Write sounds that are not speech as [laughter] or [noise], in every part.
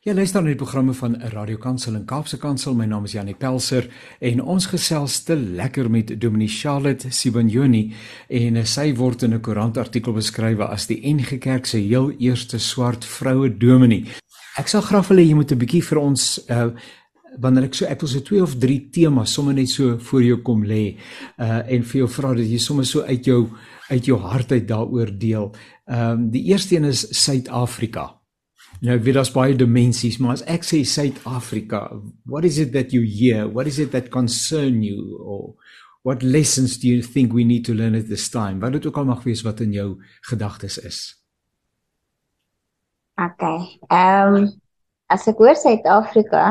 Jy luister na die programme van Radio Kansel en Kaapse Kansel. My naam is Janie Pelser en ons gesels te lekker met Dominee Charlotte Sibanyoni en sy word in 'n koerantartikel beskryf as die NG Kerk se heel eerste swart vroue dominee. Ek sal graag wil hê jy moet 'n bietjie vir ons uh wanneer ek so ek wil so twee of drie temas sommer net so voor jou kom lê uh en vir jou vra dat jy sommer so uit jou uit jou hart uit daaroor deel. Ehm um, die eerste een is Suid-Afrika. Nou weet daar's baie dimensies, maar as ek sê Suid-Afrika, what is it that you hear? What is it that concern you or what lessons do you think we need to learn at this time? Wat dit ook al mag wees wat in jou gedagtes is. Okay. Ehm um, as ek hoor Suid-Afrika,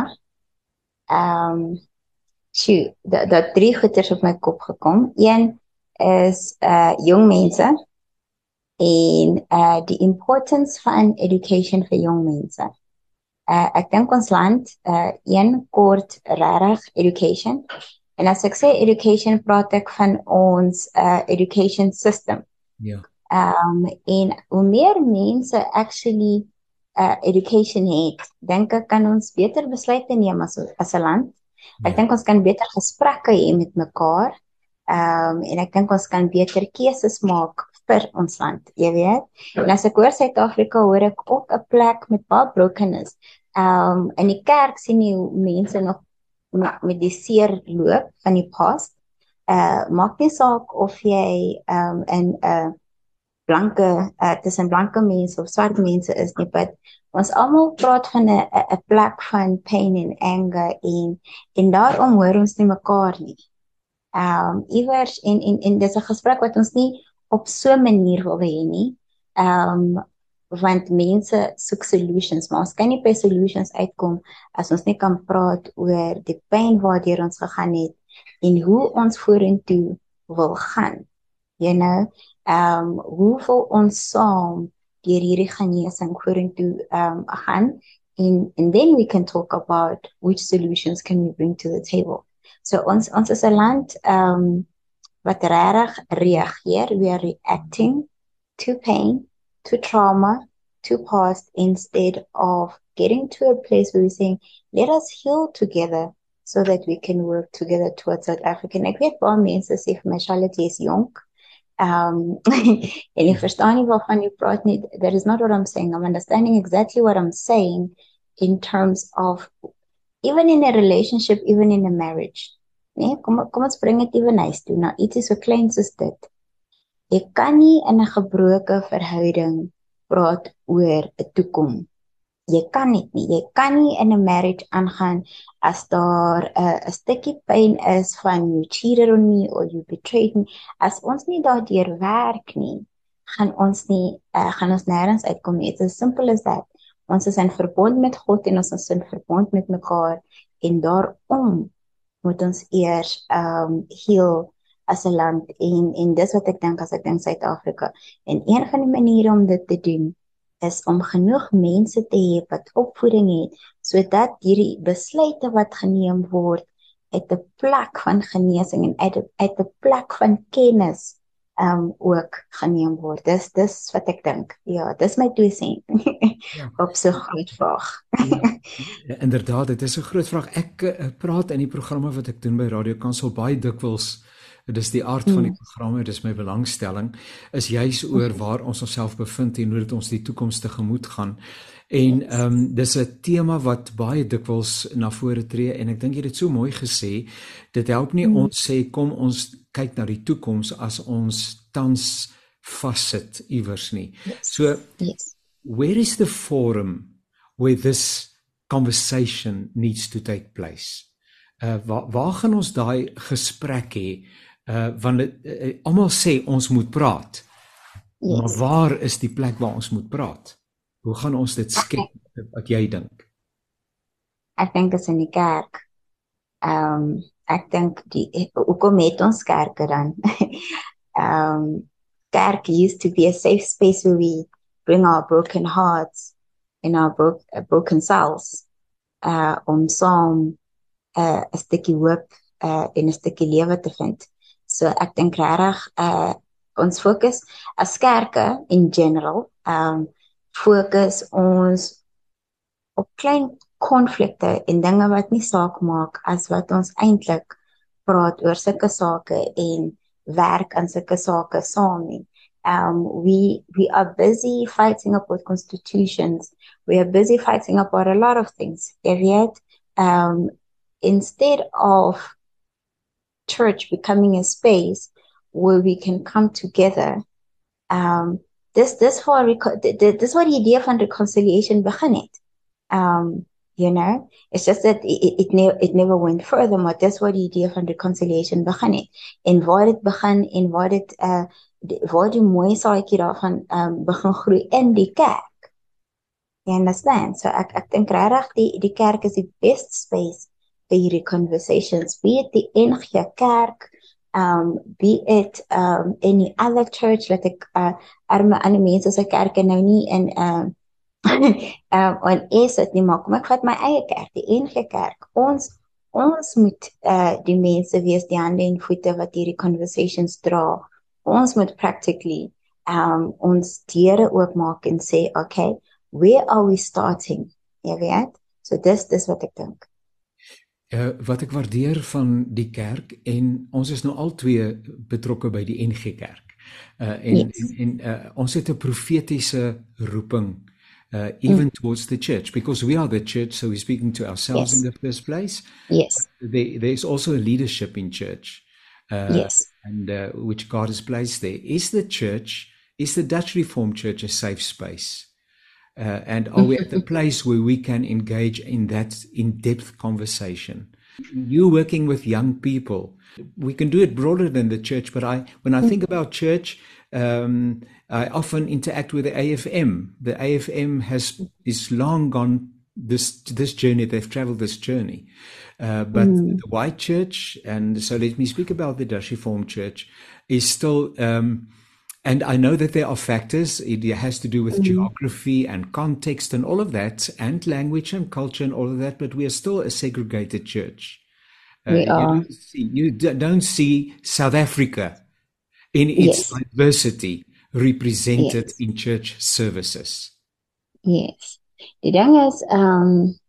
ehm um, sjoe, dat dat drie goeters op my kop gekom. Een is uh jong mense en uh die importance van education vir jong mense. Uh ek dink ons land uh een kort regtig education. En as ek sê education praat ek van ons uh education system. Ja. Um en hoe meer mense actually uh education het, dink ek kan ons beter besluite neem as as 'n land. Ek ja. dink ons kan beter gesprekke hê met mekaar. Um en ek dink ons kan beter keuses maak vir ons land, jy weet. En as ek hoor Suid-Afrika, hoor ek ook 'n plek met baie brokenness. Um in die kerk sien jy mense nog met die seer loop van die past. Uh maak nie saak of jy um in 'n uh, blanke uh, tussen blanke mense of swart mense is nie, but ons almal praat van 'n 'n plek van pain and anger en en daarom hoor ons nie mekaar nie. Um iewers in in in dis 'n gesprek wat ons nie op so 'n manier wil hê nie. Ehm um, want mense soek solutions, maar ons kan nie by solutions uitkom as ons nie kan praat oor die pyn waardeur ons gegaan het en hoe ons vorentoe wil gaan. You know, ehm um, hoe wil ons saam deur hierdie genesing vorentoe ehm um, gaan en and then we can talk about which solutions can we bring to the table. So ons ons is 'n land ehm um, wat regtig reageer we are reacting to pain to trauma to past instead of getting to a place where we're saying let us heal together so that we can work together towards South Africa. Ek weet baie mense sê vir my Charlotte is jonk. Um [laughs] en ek verstaan nie waarvan jy praat nie. That is not what i'm saying. I'm understanding exactly what i'm saying in terms of even in a relationship even in a marriage Nee, kom kom ons bring dit ewe nice toe na ietsie so klein soos dit. Jy kan nie in 'n gebroke verhouding praat oor 'n toekoms. Jy kan dit nie. Jy kan nie in 'n marriage aangaan as daar 'n uh, 'n stukkie pyn is van you cheated on me or you betrayed me. As ons nie daardeur werk nie, gaan ons nie uh, gaan ons nêrens uitkom nie. It's as simple as that. Ons is in verbond met God en ons is in verbond met mekaar en daarom moet ons eers ehm um, heel as 'n land en en dis wat ek dink as ek dink Suid-Afrika. En een van die maniere om dit te doen is om genoeg mense te hê wat opvoeding het sodat hierdie besluite wat geneem word uit 'n plek van genesing en uit 'n uit 'n plek van kennis ehm um, ook geneem word. Dis dis wat ek dink. Ja, dis my twee sent. Ja. [laughs] op so groot vraag. ja, ja, inderdaad, dit is 'n groot vraag. Ek uh, praat in die programme wat ek doen by Radio Kansel baie dikwels dit is die aard van die mm. programme, dis my belangstelling is juis oor waar ons onsself bevind en hoe dit ons die toekoms tegemoet gaan. En ehm um, dis 'n tema wat baie dikwels na vore tree en ek dink jy het dit so mooi gesê. Dit help nie mm. ons sê kom ons kyk na die toekoms as ons tans vassit iewers nie. Yes. So yes where is the forum where this conversation needs to take place? Uh waar waar gaan ons daai gesprek hê? Uh want dit uh, uh, almal sê ons moet praat. Yes. Maar waar is die plek waar ons moet praat? Hoe gaan ons dit skep wat jy dink? Ek dink dit is in die kerk. Ehm um, ek dink die hoekom het ons kerke dan? [laughs] Ehm um, kerk used to be a safe space where we bring our broken hearts in our bro uh, broken selves uh om saam uh 'n stukkie hoop uh en 'n stukkie lewe te vind. So ek dink regtig uh ons fokus as kerke in general um fokus ons op klein konflikte en dinge wat nie saak maak as wat ons eintlik praat oor sulke sake en werk aan sulke sake saam nie. Um we we are busy fighting about constitutions. We are busy fighting about a lot of things. And yet um instead of church becoming a space where we can come together um dis dis waar dis waar die idee van reconciliation begin het. Um you know it's just that it it, ne it never went further but that's what die idee van reconciliation begin het. En waar dit begin en waar dit uh waar die mooi saadjie daarvan um begin groei in die kerk. You understand? So ek ek dink regtig die die kerk is die best space vir hierdie conversations. Be it die NG Kerk, um be it um any other church dat ek uh arme ander mense se kerke nou nie in um [laughs] um en is dit nie maar kom ek vat my eie kerk die NG Kerk. Ons ons moet uh die mense wees die hande en voete wat hierdie conversations dra. Ons moet practically um ons deure oopmaak en sê okay where are we starting? Ja weet? So dis dis wat ek dink Uh, wat ek waardeer van die kerk en ons is nou al twee betrokke by die NG Kerk. Uh en yes. en, en uh, ons het 'n profetiese roeping uh even mm. towards the church because we are the church so we're speaking to ourselves yes. in the first place. Yes. There there's also a leadership in church. Uh yes. and uh, which God has placed there. Is the church is the Dutch Reformed Church a safe space? Uh, and are we at the [laughs] place where we can engage in that in-depth conversation? You working with young people, we can do it broader than the church. But I, when I think about church, um, I often interact with the AFM. The AFM has is long gone this this journey. They've traveled this journey, uh, but mm. the white church, and so let me speak about the Dutch Reformed Church, is still. Um, and I know that there are factors. It has to do with mm-hmm. geography and context and all of that, and language and culture and all of that. But we are still a segregated church. Uh, we are. You don't, see, you don't see South Africa in its yes. diversity represented yes. in church services. Yes. Die ding is um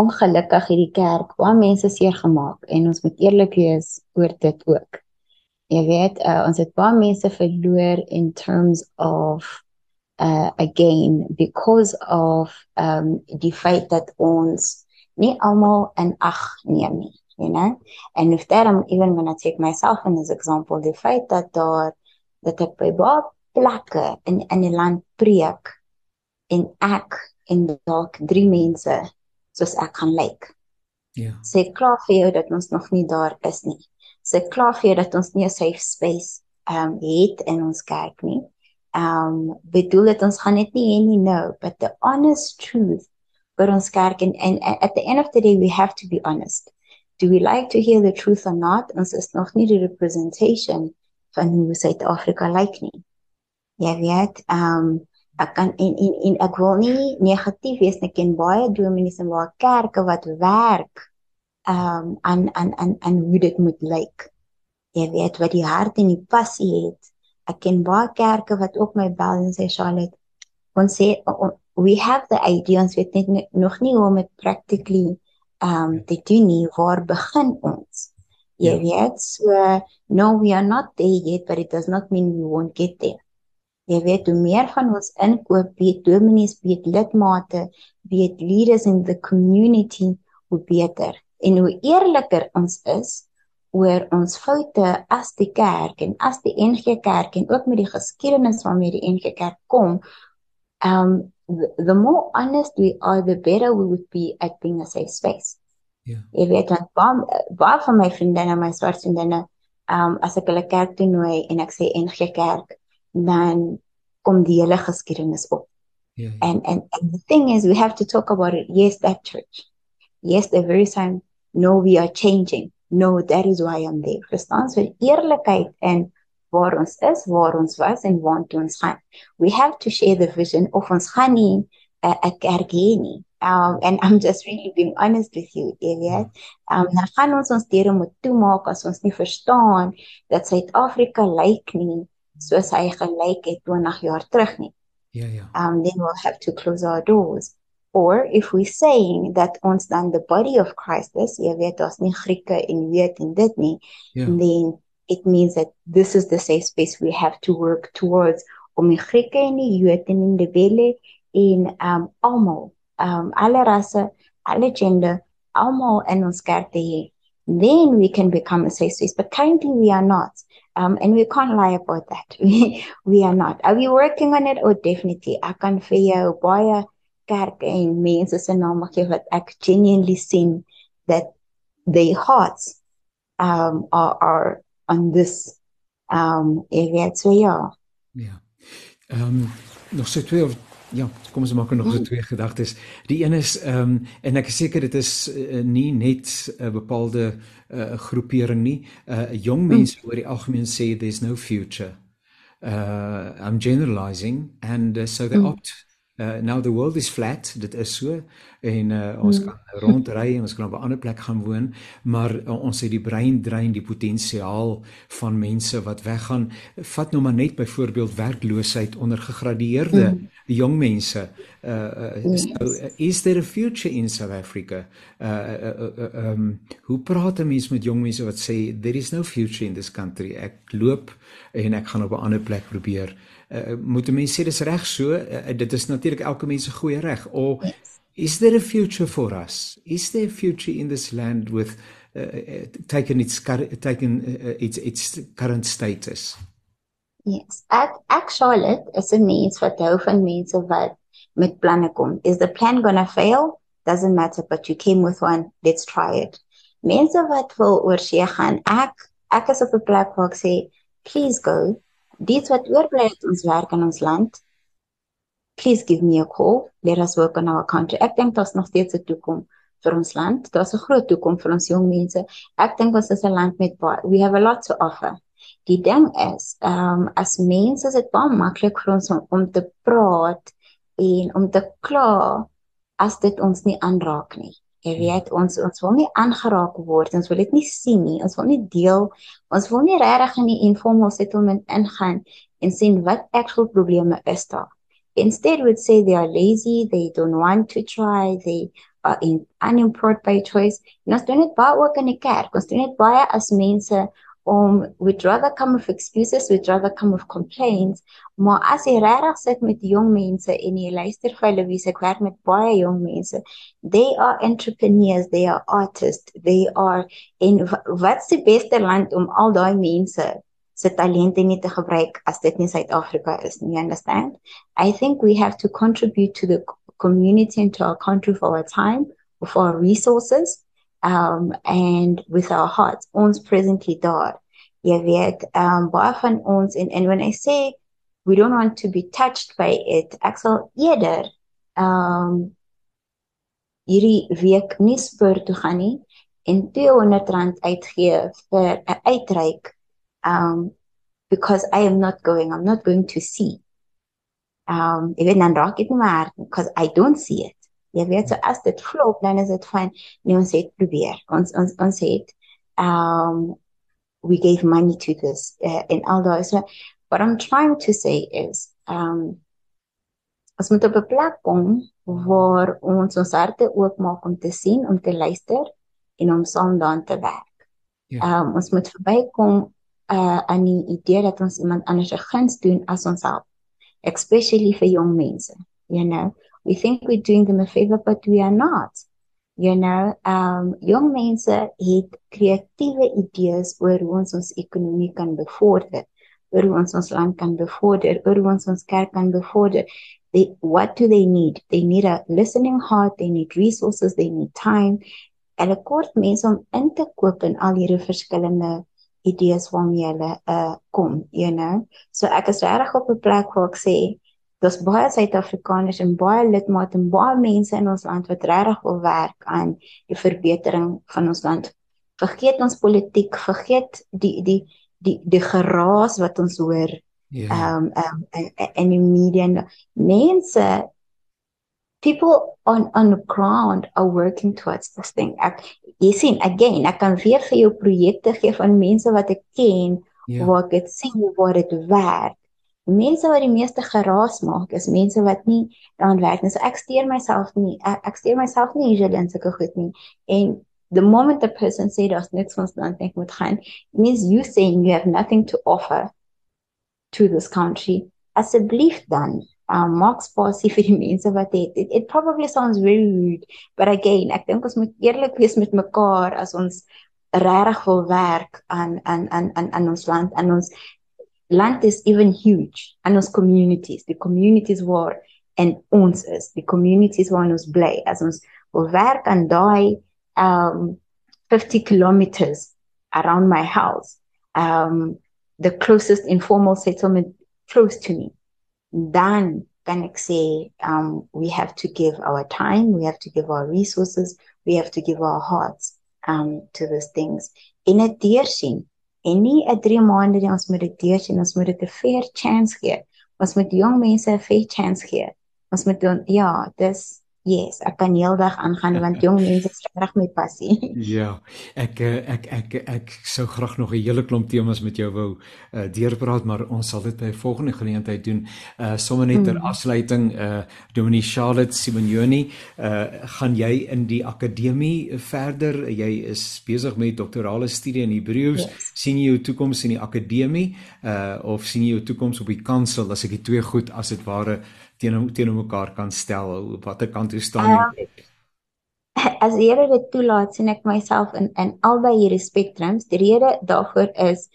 ongelukkig hierdie kerk baie mense seer gemaak en ons moet eerlik wees oor dit ook. Jy weet, uh, ons het baie mense verloor in terms of uh again because of um die feit dat ons nie almal in ag neem nie, you know. And if that I'm even going to take myself in as example, die feit dat daar dat ek by baie plekke in in die land preek en ek en dalk drie mense soos ek gaan lyk. Like. Ja. Yeah. Sê klaar vir jou dat ons nog nie daar is nie so, klaar vir dat ons nie 'n safe space um het in ons kerk nie. Um bedoel dit ons gaan net nie hê nie nou, but the honest truth vir ons kerk en and at the end of the day we have to be honest. Do we like to hear the truth or not? Ons is nog nie die representation van hoe Suid-Afrika lyk nie. Ja, weet, um ek kan en en en ek wil nie negatief wees nie, ken baie dominees en baie kerke wat werk um aan aan aan aan hoe dit moet lyk. Jy weet wat die hart en die passie het. Ek ken baie kerke wat ook my bel en sê Charlotte, ons sê we have the idea ons weet net nog nie hoe om dit practically um te doen nie. Waar begin ons? Jy yeah. weet, so no we are not there yet but it does not mean we won't get there. Jy weet hoe meer van ons inkoop, weet dominees, weet lidmate, weet leaders in the community hoe beter en hoe eerliker ons is oor ons foute as die kerk en as die NG Kerk en ook met die geskiedenis waarmee die NG Kerk kom um the more honest we are the better we would be at being a safe space. Ja. Yeah. Jy weet dan baie baie van my vriendinne, my swart vriendinne, um as ek hulle kerk toe nooi en ek sê NG Kerk, dan kom die hele geskiedenis op. Ja. Yeah, yeah. And and and the thing is we have to talk about it. Yes, that church. Yes, the very same no we are changing. No that is why i'm there. Verstaan so eerlikheid en waar ons is waar ons was en waar ons gaan. We have to share the vision of ons gaan nie 'n uh, kerk hê nie. Um and i'm just really being honest with you Elias um dan gaan ons ons deure moet toemaak as ons nie verstaan dat Suid-Afrika lyk nie soos hy gelyk het 20 jaar terug nie. Ja ja. Um then we'll have to close our doors or if we're saying that ons dan the body of Christ is jy weet ons nie Grieke en weet en dit nie yeah. then it means that this is the safe space we have to work towards om die Grieke en die Jode en die Welle en um almal um alle rasse alle gender almal in ons kerk te hê. Then we can become a safe space. But currently we are not um and we can't lie about that. [laughs] We we are not. Are we working on it? Oh definitely. Kan vir jou baie kerk en mense se name gee wat ek genuinely sien that their hearts um are are on this um area so ja ja. Ehm um, nog so twee of ja kom ons maak nog so twee gedagtes. Die een is ehm um, en ek is seker dit is uh, nie net 'n uh, bepaalde uh, groepering nie. Uh, jong mense mm. oor die algemeen sê there's no future. Uh i'm generalizing and uh, so they mm. opt Uh now the world is flat, dit is so en uh ons kan rondry en ons kan op 'n ander plek gaan woon, maar uh, ons het die brein drein die potensiaal van mense wat weggaan. Vat nou maar net byvoorbeeld werkloosheid onder gegradueerde mm. jong mense. Uh, uh so, is there a future in South Africa? Uh, uh, uh um hoe praat 'n mens met jong mense wat sê there is no future in this country? Ek loop en ek gaan op 'n ander plek probeer uh, moet mense sê dis reg so uh, dit is natuurlik elke mens se goeie reg. Of yes. is there a future for us? Is there a future in this land with uh, taken its taken uh, its its current status? Yes. At actually is 'n mens wat hou van mense wat met planne kom. Is the plan going to fail? Doesn't matter but you came with one. Let's try it. Mense wat wil oor see gaan ek ek is op 'n plek waar ek sê please go Dit wat oorbly uit ons werk in ons land. Please give me a call. Let us work on our country. Ek dink daar's nog steeds 'n toekoms vir ons land. Daar's 'n groot toekoms vir ons jong mense. Ek dink ons is 'n land met baie we have a lot to offer. Die ding is, ehm um, as mense is dit baie maklik vir ons om, om te praat en om te kla as dit ons nie aanraak nie. Jy weet ons ons wil nie aangeraak word. Ons wil dit nie sien nie. Ons wil nie deel. Ons wil nie regtig in die informal settlement ingaan en sien wat actual probleme is daar. Instead we say they are lazy, they don't want to try, they are in unemployed by choice. Ons doen dit baie ook in die kerk. Ons doen dit baie as mense om we'd rather come with excuses we'd rather come with complaints. Maar as jy regtig sit met jong mense en jy luister vir hulle wie se werk met baie jong mense they are entrepreneurs they are artists they are in wat's die beste land om al daai mense se talente nie te gebruik as dit nie Suid-Afrika is nie understand? I think we have to contribute to the community and to our country for our time for our resources um and with our hearts ons presently daar. Jy weet um baie van ons en and when i say we don't want to be touched by it ek sal eerder um hierdie week nie spoor toe gaan nie en 200 rand uitgee vir 'n uitreik um because i am not going i'm not going to see. Um even dan raak dit nie maar because i don't see it Jy weet so as dit flop dan is dit van nee ons het probeer. Ons ons ons het um we gave money to this uh, in all those so what I'm trying to say is um as moet op 'n plek kom waar ons ons harte oop maak om te sien, om te luister en om saam daaraan te werk. Ja. Um ons moet verbykom uh aan die idee dat ons iemand anders 'n guns doen as ons help, especially vir jong mense, you know we think we're doing them a favor but we are not. You know um young mense het kreatiewe idees oor hoe ons ons ekonomie kan bevorder oor hoe ons ons land kan bevorder oor hoe ons ons kerk kan bevorder. They what do they need? They need a listening heart they need resources they need time. En 'n kort mense om in te koop in al hierdie verskillende idees waarmee hulle uh kom you know. So ek is regtig op 'n plek waar ek sê Daar's baie Suid-Afrikaners en baie lidmate en baie mense in ons land wat regtig wil werk aan die verbetering van ons land. Vergeet ons politiek, vergeet die die die die geraas wat ons hoor. Ja. Ehm yeah. um, um, in die media mense people on on the ground are working towards this thing. Ek jy sien again, ek kan weer vir jou projekte gee van mense wat ek ken yeah. Ja. waar ek dit sien waar dit werk mense wat die meeste geraas maak is mense wat nie daaraan werk nie. So ek steur myself nie. Ek, ek steur myself nie usually in sulke goed nie. En the moment a person say daar's niks van staan dink moet gaan, it means you saying you have nothing to offer to this country. Asseblief dan um maak spasie vir die mense wat het. It, it probably sounds very rude, but again, ek dink ons moet eerlik wees met mekaar as ons regtig wil werk aan aan aan aan aan ons land en ons land is even huge. And ons communities the communities waar en ons the communities waar ons bly. As ons wil werk aan daai um 50 kilometers around my house um the closest informal settlement close to me dan kan ek sê um we have to give our time we have to give our resources we have to give our hearts um to these things. In 'n deursien en nie 'n 3 maande nie ons moet dit deur sien ons moet dit 'n fair chance gee. Ons moet jong mense 'n fair chance gee. Ons moet doen ja dis Yes, ek kan heeldag aangaan want jong mense is reg met passie. [laughs] Ja, ek eh, ek ek ek, ek sou graag nog 'n hele klomp temas met jou wou uh, deurpraat, maar ons sal dit by 'n volgende geleentheid doen. Uh sommer net ter hmm. afsluiting, uh Dominee Charlotte Simonioni, uh gaan jy in die akademie verder? Jy is besig met doktorale studie in Hebreëus. Yes. sien jy jou toekoms in die akademie uh of sien jy jou toekoms op die kansel as ek die twee goed as dit ware teenoor teenoor mekaar kan stel op watter kant jy staan jy. um, as die Here dit toelaat sien ek myself in in albei hierdie spektrums die rede daarvoor is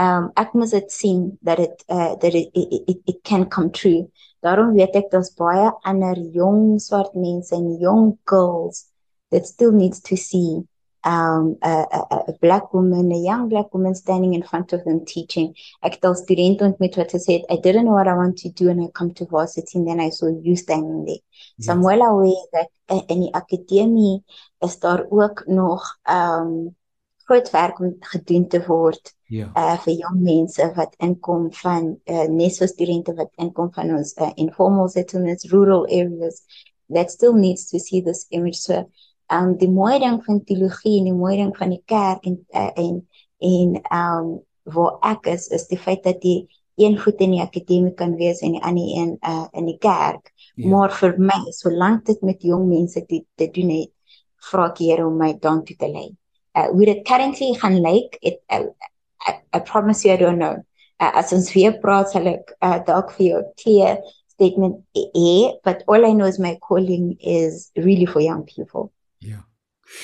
um ek moet dit sien dat dit uh dat it, it, it, it can come true. Daarom weet ek daar's baie ander jong swart mense en jong girls that still needs to see um a, a, a black woman a young black woman standing in front of them teaching. Ek het al studente ontmoet wat gesê het I didn't know what I want to do and I come to varsity and then I saw you standing there. Yes. so I'm well aware that in die akademie is daar ook nog um groot werk om gedoen te word ja. uh, vir jong mense wat inkom van uh, neso studente wat inkom van ons uh, informal settlements rural areas. That still needs to see this image. So um die mooi ding van teologie en die mooi ding van die kerk en uh, en en um waar ek is is die feit dat jy een voet in die akademie kan wees en die ander een uh, in die kerk. Ja. Maar vir my, solank dit met jong mense te, te doen het, vra ek Here om my dan toe te lei. Uh hoe dit currently gaan lyk, it uh, I, I promise you I don't know. Uh, as ons weer praat, sal ek uh, dalk vir jou clear statement hê, but all I know is my calling is really for young people.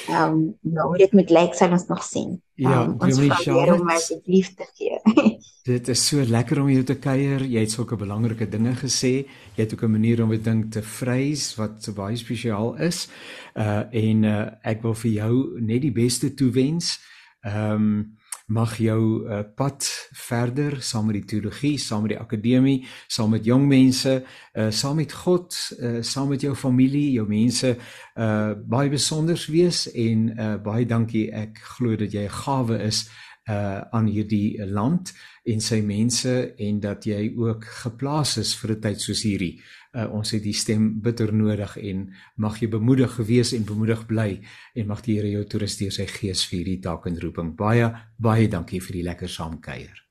Ja. Ehm um, nou dit met lyk sal ons nog sien. Ja, um, ons probeer om asseblief te gee. [laughs] dit is so lekker om jou te kuier. Jy het sulke belangrike dinge gesê. Jy het ook 'n manier om 'n ding te vrees wat so baie spesiaal is. Uh en uh, ek wil vir jou net die beste toewens. Ehm um, mag jou uh, pad verder saam met die teologie, saam met die akademie, saam met jong mense, uh, saam met God, uh, saam met jou familie, jou mense uh baie besonder wees en uh baie dankie. Ek glo dat jy 'n gawe is uh aan hierdie land en sy mense en dat jy ook geplaas is vir 'n tyd soos hierdie uh, ons het die stem bitter nodig en mag jy bemoedig gewees en bemoedig bly en mag die Here jou toerus deur sy gees vir hierdie taak en roeping. Baie baie dankie vir die lekker saamkuier.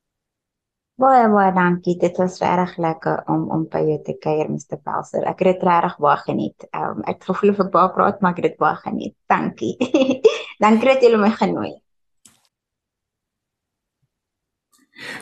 Baie baie dankie. Dit was regtig lekker om om by jou te kuier, Mr. Pelser. Ek het dit regtig baie geniet. Um, ek het gevoel of ek baie praat, maar ek het dit baie geniet. Dankie. dankie dat jy my genooi het.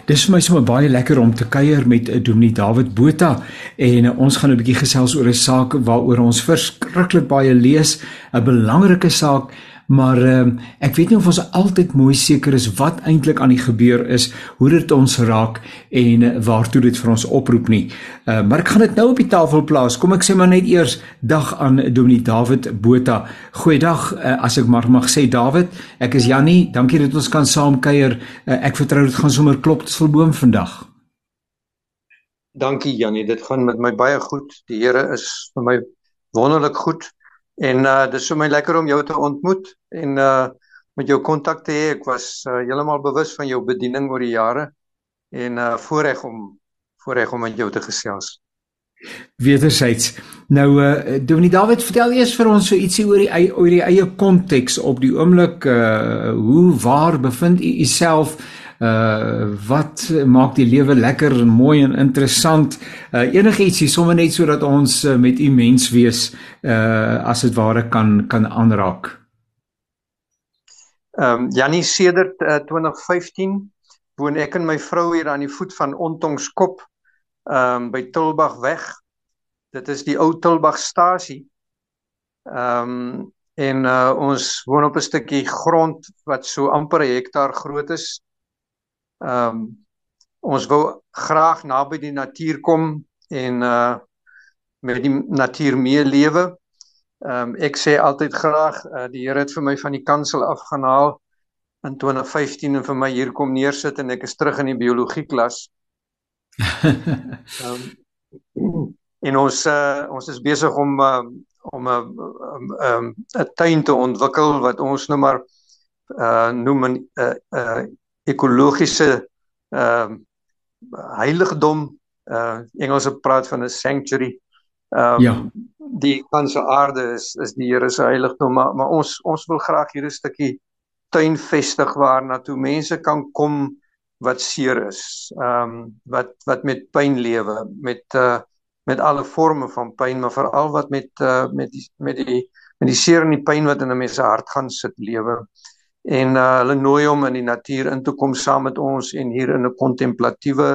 Dis vir my sommer baie lekker om te kuier met eh, Dominee David Botha en uh, ons gaan 'n bietjie gesels oor 'n saak waaroor ons verskriklik baie lees, 'n belangrike saak maar uh, ek weet nie of ons altyd mooi seker is wat eintlik aan die gebeur is, hoe dit ons raak en uh, waartoe dit vir ons oproep nie. Uh, maar ek gaan dit nou op die tafel plaas. Kom ek sê maar net eers dag aan Dominee David Botha. Goeiedag uh, as ek maar mag sê David. Ek is Jannie. Dankie dat ons kan saam kuier. Uh, ek vertrou dit gaan sommer klop tot volboom vandag. Dankie Jannie. Dit gaan met my baie goed. Die Here is vir my wonderlik goed. En uh dis vir my lekker om jou te ontmoet en uh met jou kontak te hê. Ek was uh, heeltemal bewus van jou bediening oor die jare en uh voorreg om voorreg om met jou te gesels. Wederzijds. Nou uh Dominee David, vertel eers vir ons so ietsie oor die oor die eie konteks op die oomblik uh hoe waar bevind u jouself Uh wat maak die lewe lekker en mooi en interessant? Uh enigiets hier sommer net sodat ons uh, met u mens wees uh as dit ware kan kan aanraak. Ehm um, Janie sedert uh, 2015 woon ek en my vrou hier aan die voet van Ontongskop ehm um, by Tulbag weg. Dit is die ou Tulbagstasie. Ehm um, en uh, ons woon op 'n stukkie grond wat so amper 'n hektaar groot is. Ehm um, ons wil graag naby die natuur kom en uh met die natuur meelewe. Ehm um, ek sê altyd graag uh, die Here het vir my van die kansel afgehaal in 2015 en vir my hier kom neersit en ek is terug in die biologie klas. [laughs] Ehm um, en ons uh, ons is besig om uh, om 'n 'n 'n tuin te ontwikkel wat ons nou maar uh noem 'n uh, ekologiese ehm uh, heiligdom uh Engelse praat van 'n sanctuary. Ehm um, ja. die ganse aarde is is die Here se heiligdom, maar maar ons ons wil graag hier 'n stukkie tuin vestig waar na toe mense kan kom wat seer is. Ehm um, wat wat met pyn lewe, met uh met alle forme van pyn, maar veral wat met uh met die met die met die seer en die pyn wat in 'n mens se hart gaan sit lewe. En uh hulle nooi hom in die natuur in te kom saam met ons en hier in 'n kontemplatiewe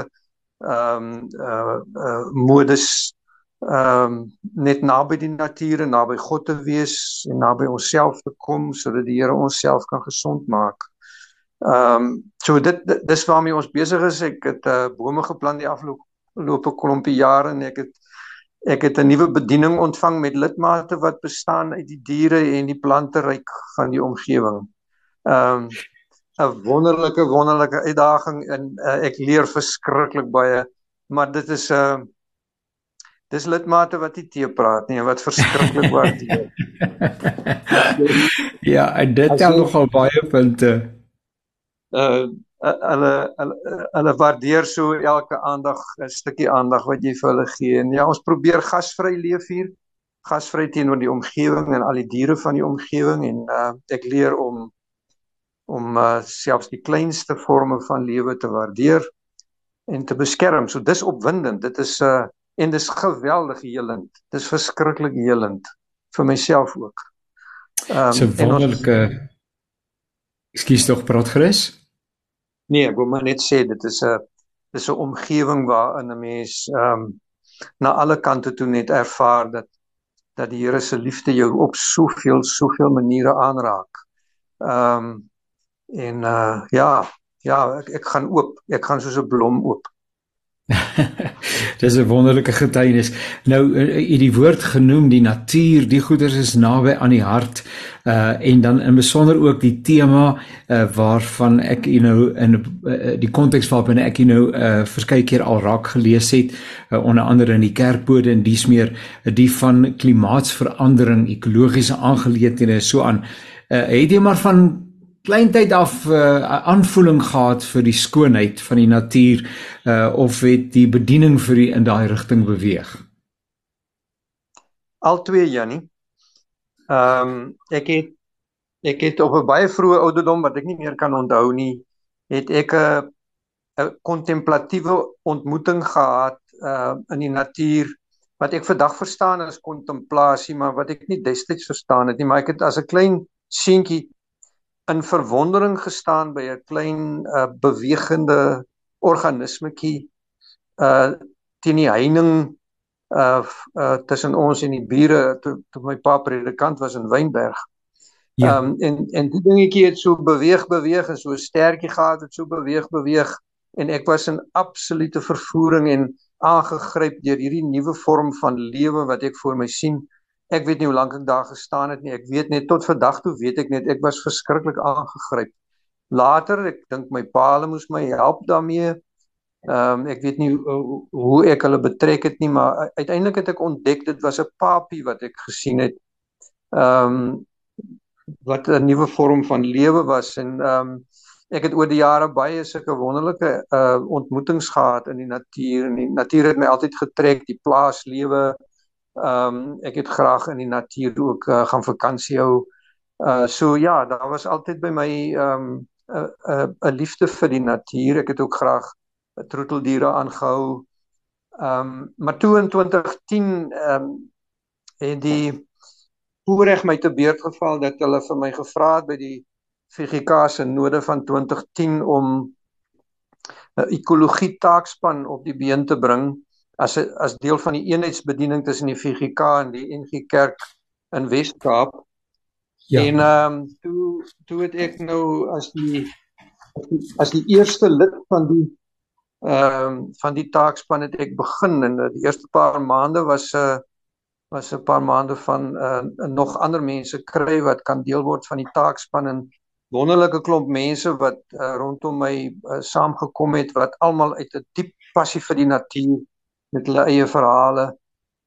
ehm um, uh uh modus ehm um, net naby die natuur en naby God te wees en naby onsself te kom sodat die Here onsself kan gesond maak. Ehm um, so dit, dis waarmee ons besig is. Ek het uh bome geplant die afgelope 'n klompie jare en ek het ek het 'n nuwe bediening ontvang met lidmate wat bestaan uit die diere en die plante ryk van die omgewing. Ehm um, 'n wonderlike wonderlike uitdaging en uh, ek leer verskriklik baie, maar dit is 'n uh, eh, dis lidmate wat nie tee praat nie en wat verskriklik [laughs] waardeer. ja, en dit tel nogal baie punte. Uh hulle hulle hulle waardeer so elke aandag 'n stukkie aandag wat jy vir hulle gee. En ja, ons probeer gasvry leef hier. Gasvry teenoor die omgewing en al die diere van die omgewing en uh ek leer om om uh selfs die kleinste forme van lewe te waardeer en te beskerm. So dis opwindend. Dit is uh en dis geweldig helend. Dis verskriklik helend vir myself ook. Ehm um, so wonderlike Ekskuus tog praat gerus. Nee, ek wil maar net sê dit is 'n dis 'n omgewing waarin 'n mens ehm um, na alle kante toe net ervaar dat dat die Here se liefde jou op soveel soveel maniere aanraak. Ehm um, en uh ja, ja, ek ek gaan oop. Ek gaan soos 'n blom oop. [laughs] Dis 'n wonderlike getuienis. Nou u uh, die woord genoem, die natuur, die goeders is naby aan die hart. Uh en dan in besonder ook die tema uh waarvan ek you know in uh, die konteks waarvan ek you know uh verskeie keer al raak gelees het, uh, onder andere in die kerkbode en dies meer uh, die van klimaatsverandering, ekologiese aangeleentheid so aan. Uh het jy maar van kleintyd af 'n uh, aanvoeling gehad vir die skoonheid van die natuur uh, of het die bediening vir u in daai rigting beweeg? Al twee Jannie. Ehm um, ek het ek het op 'n baie vroeë ouderdom wat ek nie meer kan onthou nie, het ek 'n 'n kontemplatiewe ontmoeting gehad uh in die natuur wat ek vandag verstaan as kontemplasie, maar wat ek nie destyds verstaan het nie, maar ek het as 'n klein seentjie in verwondering gestaan by 'n klein uh, bewegende organismetjie uh teen die heining uh, uh tussen ons en die bure toe, toe my pa predikant was in Wynberg. Ja. Um en en die dingetjie het so beweeg beweeg en so sterkie gehad het so beweeg beweeg en ek was in absolute vervoering en aangegryp deur hierdie nuwe vorm van lewe wat ek voor my sien. Ek weet nie hoe lank ek daar gestaan het nie. Ek weet net tot vandag toe weet ek net ek was verskriklik aangegryp. Later, ek dink my pa hulle moes my help daarmee. Ehm um, ek weet nie hoe, hoe ek hulle betrek het nie, maar uiteindelik het ek ontdek dit was 'n papie wat ek gesien het. Ehm um, wat 'n nuwe vorm van lewe was en ehm um, ek het oor die jare baie sulke wonderlike uh ontmoetings gehad in die natuur en die natuur het my altyd getrek, die plaaslewe, Ehm um, ek het graag in die natuur ook uh, gaan vakansie hou. Uh so ja, daar was altyd by my ehm um, 'n 'n 'n liefde vir die natuur. Ek het ook graag troeteldiere aangehou. Ehm um, maar toe in 2010 ehm um, het die voorreg my te beurt geval dat hulle vir my gevra het by die VGK se node van 2010 om 'n ekologie taakspan op die been te bring as as deel van die eenheidsbediening tussen die VGK en die NG Kerk in Wes-Kaap. Ja. En ehm um, toe toe het ek nou as die as die eerste lid van die ehm um, van die taakspan het ek begin en die eerste paar maande was 'n uh, eh, was 'n paar maande van uh, nog ander mense kry wat kan deel word van die taakspan en wonderlike klomp mense wat uh, rondom my uh, saamgekom het wat almal uit 'n diep passie vir die natuur met hulle eie verhale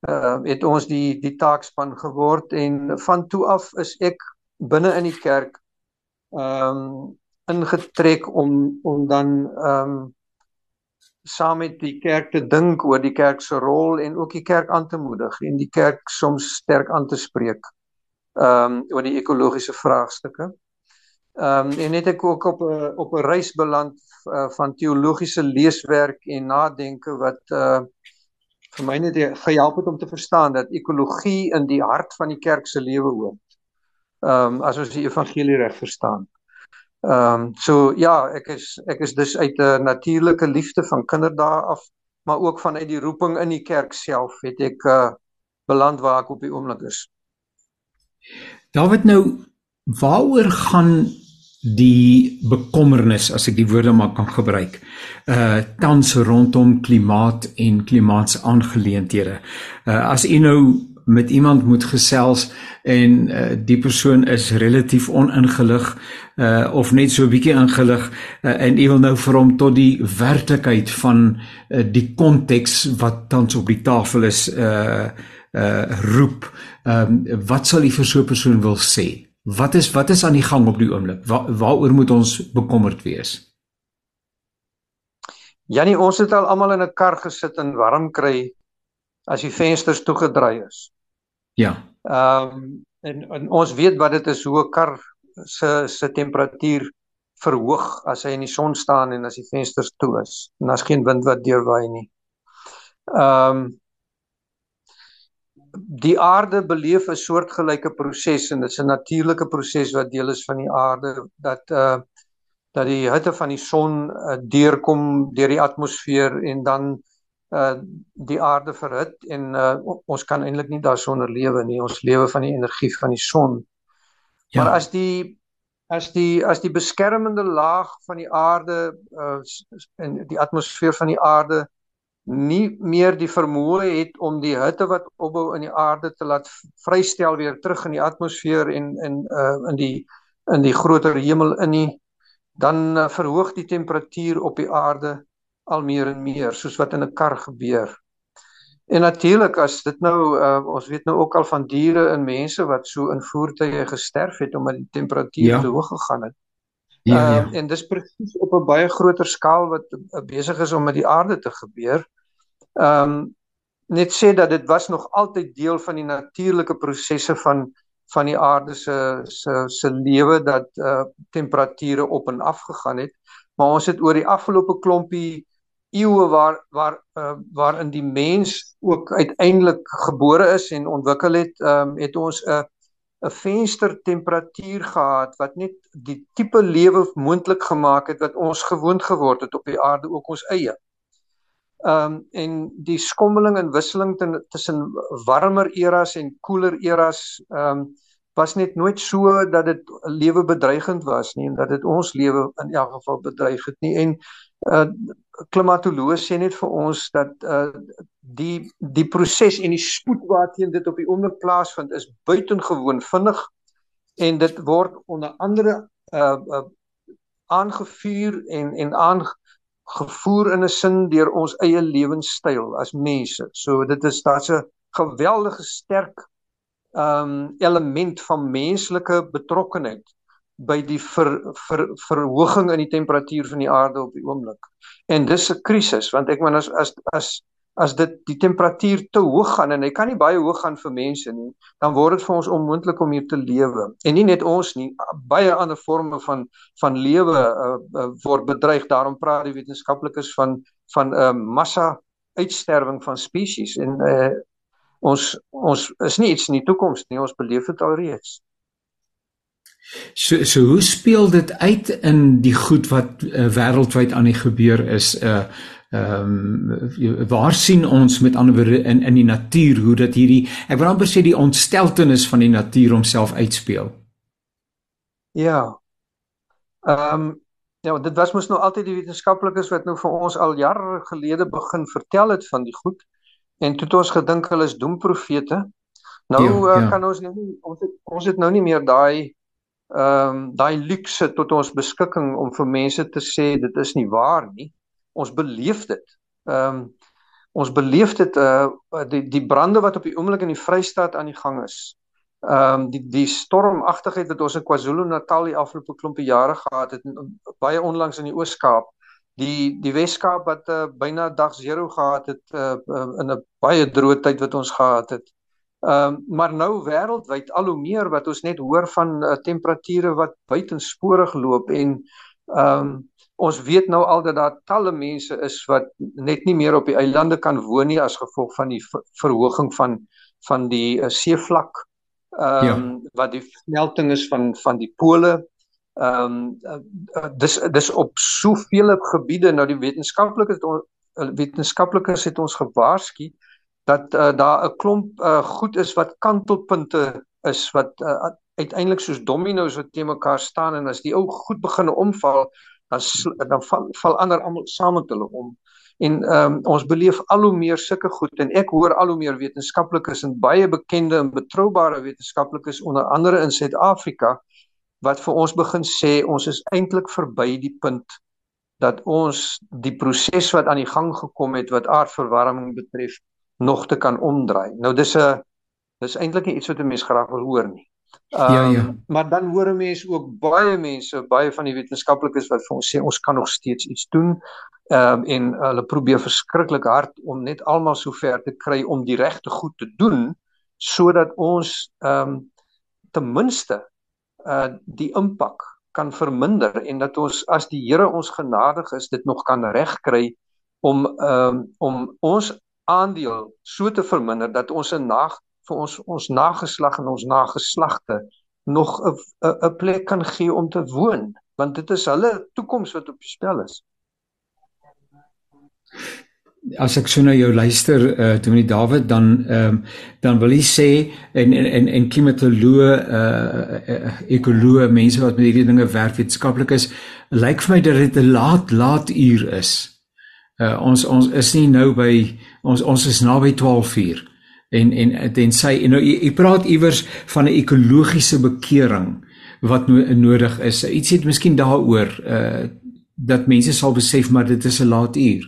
uh, het ons die die taakspan geword en van toe af is ek binne in die kerk ehm um, ingetrek om om dan ehm um, saam met die kerk te dink oor die kerk se rol en ook die kerk aan te moedig en die kerk soms sterk aan te spreek ehm um, oor die ekologiese vraagstukke. Ehm um, en het ek ook op 'n op 'n reis beland uh, van teologiese leeswerk en nadenke wat uh vir my net gehelp het om te verstaan dat ekologie in die hart van die kerk se lewe hoort. Ehm um, as ons die evangelie reg verstaan. Ehm um, so ja, ek is ek is dus uit 'n natuurlike liefde van kinderdae af, maar ook vanuit die roeping in die kerk self het ek uh beland waar ek op die oomblik is. David nou waaroor gaan die bekommernis as ek die woorde maar kan gebruik uh tans rondom klimaat en klimaatsaangeleenthede. Uh as u nou met iemand moet gesels en uh, die persoon is relatief oningelig uh of net so 'n bietjie ingelig uh, en u wil nou vir hom tot die werklikheid van uh, die konteks wat tans op die tafel is uh uh roep. Ehm um, wat sal u vir so 'n persoon wil sê? Wat is wat is aan die gang op die oomblik? Waar waaroor moet ons bekommerd wees? Janie, ons het al almal in 'n kar gesit en warm kry as die vensters toegedraai is. Ja. Ehm um, en, en ons weet wat dit is hoe 'n kar se se temperatuur verhoog as hy in die son staan en as die vensters toe is en daar's geen wind wat deurwaai nie. Ehm um, die aarde beleef 'n soortgelyke proses en dit is 'n natuurlike proses wat deel is van die aarde dat uh dat die hitte van die son uh, deurkom deur die atmosfeer en dan uh die aarde verhit en uh ons kan eintlik nie daarsonder lewe nie ons lewe van die energie van die son. Ja. Maar as die as die as die beskermende laag van die aarde uh in die atmosfeer van die aarde nie meer die vermoë het om die hitte wat opbou in die aarde te laat vrystel weer terug in die atmosfeer en in uh in die in die groter hemel in nie dan uh, verhoog die temperatuur op die aarde al meer en meer soos wat in 'n kar gebeur. En natuurlik as dit nou uh ons weet nou ook al van diere en mense wat so in voertuie gesterf het omdat die temperatuur ja. te hoog gegaan het. Ja, ja. Uh, en dis presies op 'n baie groter skaal wat uh, besig is om met die aarde te gebeur. Ehm um, net sê dat dit was nog altyd deel van die natuurlike prosesse van van die aarde se se se lewe dat uh temperature op en af gegaan het. Maar ons het oor die afgelope klompie eeue waar waar uh waarin die mens ook uiteindelik gebore is en ontwikkel het, ehm um, het ons 'n 'n venstertemperatuur gehad wat net die tipe lewe moontlik gemaak het wat ons gewoond geword het op die aarde ook ons eie. Ehm um, en die skommeling en wisseling tussen warmer eras en koeler eras ehm um, was net nooit so dat dit lewe bedreigend was nie en dat dit ons lewe in elk geval bedreig het nie en uh klimatoloë sê net vir ons dat uh die die proses en die spoed waarteen dit op die oomblik plaasvind is buitengewoon vinnig en dit word onder andere uh, uh aangevuur en en aan gevoer in 'n sin deur ons eie lewenstyl as mense. So dit is daar's 'n geweldige sterk um element van menslike betrokkenheid by die ver, ver, verhoging in die temperatuur van die aarde op die oomblik. En dis 'n krisis want ek meen as as as as dit die temperatuur te hoog gaan en hy kan nie baie hoog gaan vir mense nie, dan word dit vir ons onmoontlik om hier te lewe. En nie net ons nie, baie ander forme van van lewe uh, uh, word bedreig. Daarom praat die wetenskaplikes van van 'n uh, massa uitsterwing van spesies en uh, ons ons is nie iets in die toekoms nie, ons beleef dit alreeds. So so hoe speel dit uit in die goed wat uh, wêreldwyd aan die gebeur is uh ehm um, waar sien ons met ander woorde in in die natuur hoe dat hierdie ek wil amper sê die ontsteltenis van die natuur homself uitspeel. Ja. Ehm um, ja, dit was mos nou altyd die wetenskaplikes wat nou vir ons al jare gelede begin vertel het van die goed en toe het ons gedink hulle is doemprofete. Nou ja, uh, ja. kan ons nie ons het, ons het nou nie meer daai ehm um, daai luukse tot ons beskikking om vir mense te sê dit is nie waar nie ons beleef dit. Ehm um, ons beleef dit uh die die brande wat op die oomblik in die Vrystaat aan die gang is. Ehm um, die die stormagtigheid wat ons in KwaZulu-Natal die afgelope klompe jare gehad het baie onlangs in die Oos-Kaap. Die die Wes-Kaap wat uh, byna dag 0 gehad het uh, in 'n baie droë tyd wat ons gehad het. Ehm um, maar nou wêreldwyd al hoe meer wat ons net hoor van uh, temperature wat buitensporig loop en ehm um, ons weet nou al dat daar talle mense is wat net nie meer op die eilande kan woon nie as gevolg van die verhoging van van die uh, seevlak. Ehm um, ja. wat die smelting is van van die pole. Ehm um, uh, dis dis op soveel gebiede nou die wetenskaplikes wetenskaplikes het ons gewaarsku dat uh, daar 'n klomp uh, goed is wat kantelpunte is wat uh, uiteindelik soos dominos wat te mekaar staan en as die ou goed begin omval dan dan val, val ander almal saam met hulle om. En ehm um, ons beleef al hoe meer sulke goed en ek hoor al hoe meer wetenskaplikes en baie bekende en betroubare wetenskaplikes onder andere in Suid-Afrika wat vir ons begin sê ons is eintlik verby die punt dat ons die proses wat aan die gang gekom het wat aardverwarming betref nog te kan omdraai. Nou dis 'n dis eintlik iets wat 'n mens graag wil hoor nie. Um, ja ja. Ehm, maar dan hoor mense ook baie mense, baie van die wetenskaplikes wat vir ons sê ons kan nog steeds iets doen. Ehm um, en hulle probeer verskriklik hard om net almal so ver te kry om die regte goed te doen sodat ons ehm um, ten minste uh die impak kan verminder en dat ons as die Here ons genadig is dit nog kan regkry om ehm um, om ons aandeel so te verminder dat ons 'n nag vir ons ons nageslag en ons nageslagte nog 'n 'n plek kan gee om te woon want dit is hulle toekoms wat op spel is. As ek so na jou luister uh eh, Dominee Dawid dan ehm um, dan wil jy sê en en en, en klimatoloë uh ekoloë mense wat met hierdie dinge werk wetenskaplik is lyk vir my dat dit 'n laat laat uur is. Uh ons ons is nie nou by ons ons is naby 12 uur en en en sy en nou jy praat iewers van 'n ekologiese bekering wat no nodig is. Iets het miskien daaroor uh dat mense sal besef maar dit is 'n laat uur.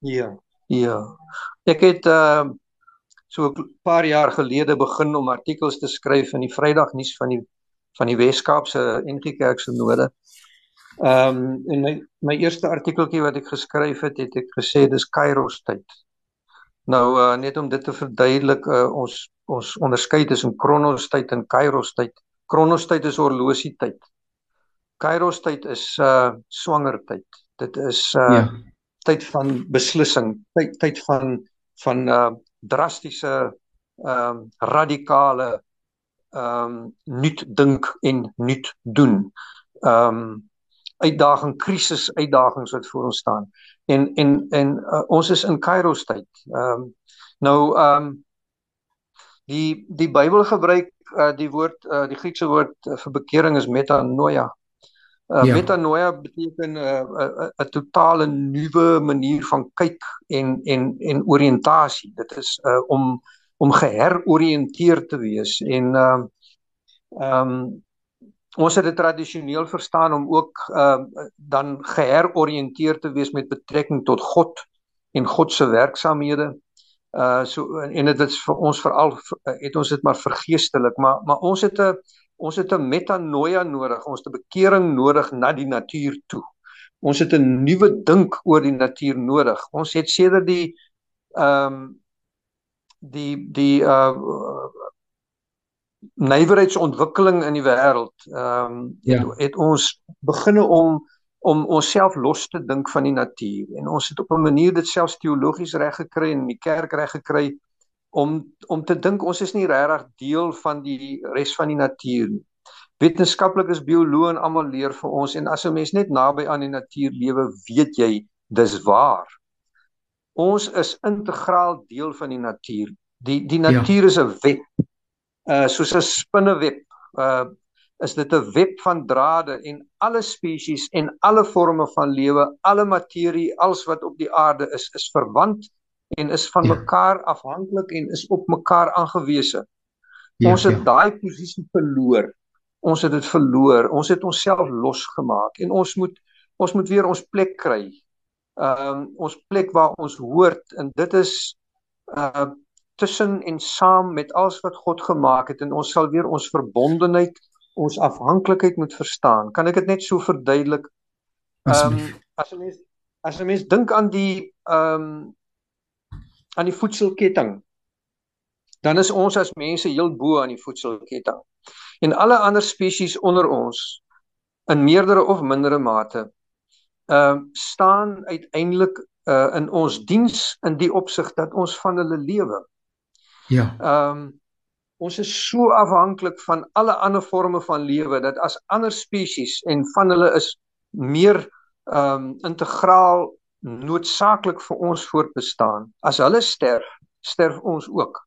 Ja. Ja. Ek het uh so 'n paar jaar gelede begin om artikels te skryf in die Vrydag nuus van die van die Wes-Kaapse NG Kerk se node. Ehm um, en my my eerste artikeltjie wat ek geskryf het, het ek gesê dis Kairos tyd. Nou uh, net om dit te verduidelik, uh, ons ons onderskei tussen Kronos tyd en Kairos tyd. Kronos tyd is horlosie tyd. Kairos tyd is uh swanger tyd. Dit is uh ja. tyd van beslissing, tyd tyd van van uh drastiese ehm um, radikale ehm um, nuut dink en nuut doen. Ehm um, uitdaging, krisis, uitdagings wat voor ons staan en en en uh, ons is in Kairos tyd. Ehm um, nou ehm um, die die Bybel gebruik uh, die woord uh, die Griekse woord uh, vir bekering is metanoia. Uh, ja. Metanoia beteken 'n uh, 'n uh, totale nuwe manier van kyk en en en oriëntasie. Dit is uh, om om geheroriënteer te wees en ehm uh, ehm um, ons het dit tradisioneel verstaan om ook ehm uh, dan geheroriënteer te wees met betrekking tot God en God se werksamehede. Uh so en dit is vir ons veral het ons dit maar vergeestelik, maar maar ons het 'n ons het 'n metanoia nodig, ons het 'n bekering nodig na die natuur toe. Ons het 'n nuwe dink oor die natuur nodig. Ons het sedert die ehm um, die die uh nywerheidsontwikkeling in die wêreld ehm um, het, ja. het ons beginne om om onsself los te dink van die natuur en ons het op 'n manier dit selfs teologies reg gekry en die kerk reg gekry om om te dink ons is nie regtig deel van die res van die natuur nie. Wetenskaplikes, bioloë en almal leer vir ons en as 'n mens net naby aan die natuur lewe, weet jy dis waar. Ons is integraal deel van die natuur. Die die ja. natuur ja. is 'n wet uh soos 'n spinneweb uh is dit 'n web van drade en alle spesies en alle forme van lewe, alle materie, alles wat op die aarde is, is verwant en is van ja. mekaar afhanklik en is op mekaar aangewese. Ja, ons het ja. daai posisie verloor. Ons het dit verloor. Ons het onsself losgemaak en ons moet ons moet weer ons plek kry. Ehm um, ons plek waar ons hoort en dit is uh tussen en saam met alles wat God gemaak het en ons sal weer ons verbondenheid, ons afhanklikheid moet verstaan. Kan ek dit net so verduidelik? Ehm um, as 'n mens as 'n mens dink aan die ehm um, aan die voedselketting, dan is ons as mense heel bo aan die voedselketting. En alle ander spesies onder ons in meerdere of mindere mate ehm uh, staan uiteindelik uh, in ons diens in die opsig dat ons van hulle lewe. Ja. Ehm um, ons is so afhanklik van alle ander forme van lewe dat as ander spesies en van hulle is meer ehm um, integraal noodsaaklik vir ons voortbestaan. As hulle sterf, sterf ons ook.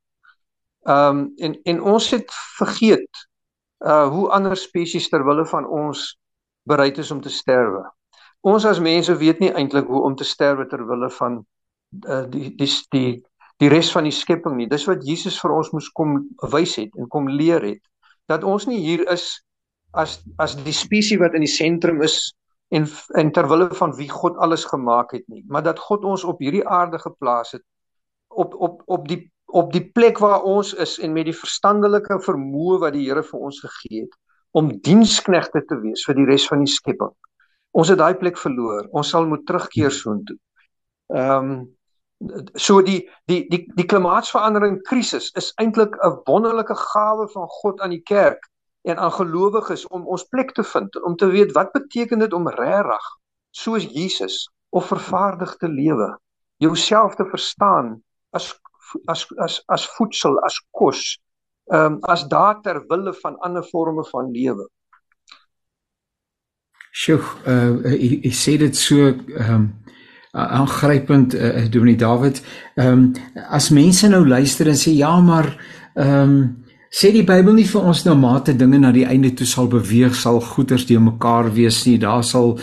Ehm um, en en ons het vergeet uh hoe ander spesies ter wille van ons bereid is om te sterwe. Ons as mense weet nie eintlik hoe om te sterwe ter wille van uh, die die die die res van die skepping nie. Dis wat Jesus vir ons moes kom wys het en kom leer het dat ons nie hier is as as die spesies wat in die sentrum is en en ter wille van wie God alles gemaak het nie, maar dat God ons op hierdie aarde geplaas het op op op die op die plek waar ons is en met die verstandelike vermoë wat die Here vir ons gegee het om diensknegte te wees vir die res van die skepping. Ons het daai plek verloor. Ons sal moet terugkeer soontoe. Ehm um, so die die die die klimaatsverandering krisis is eintlik 'n wonderlike gawe van God aan die kerk en aan gelowiges om ons plek te vind om te weet wat beteken dit om regtig soos Jesus of vervaardig te lewe jouself te verstaan as as as as voedsel as kos ehm um, as daar ter wille van ander forme van lewe. Sjoe, uh, jy sê dit so ehm um, aangrypend uh, uh, Dominee Dawid. Ehm um, as mense nou luister en sê ja, maar ehm um, sê die Bybel nie vir ons nou mate dinge na die einde toe sal beweeg sal goeters die mekaar wees nie. Daar sal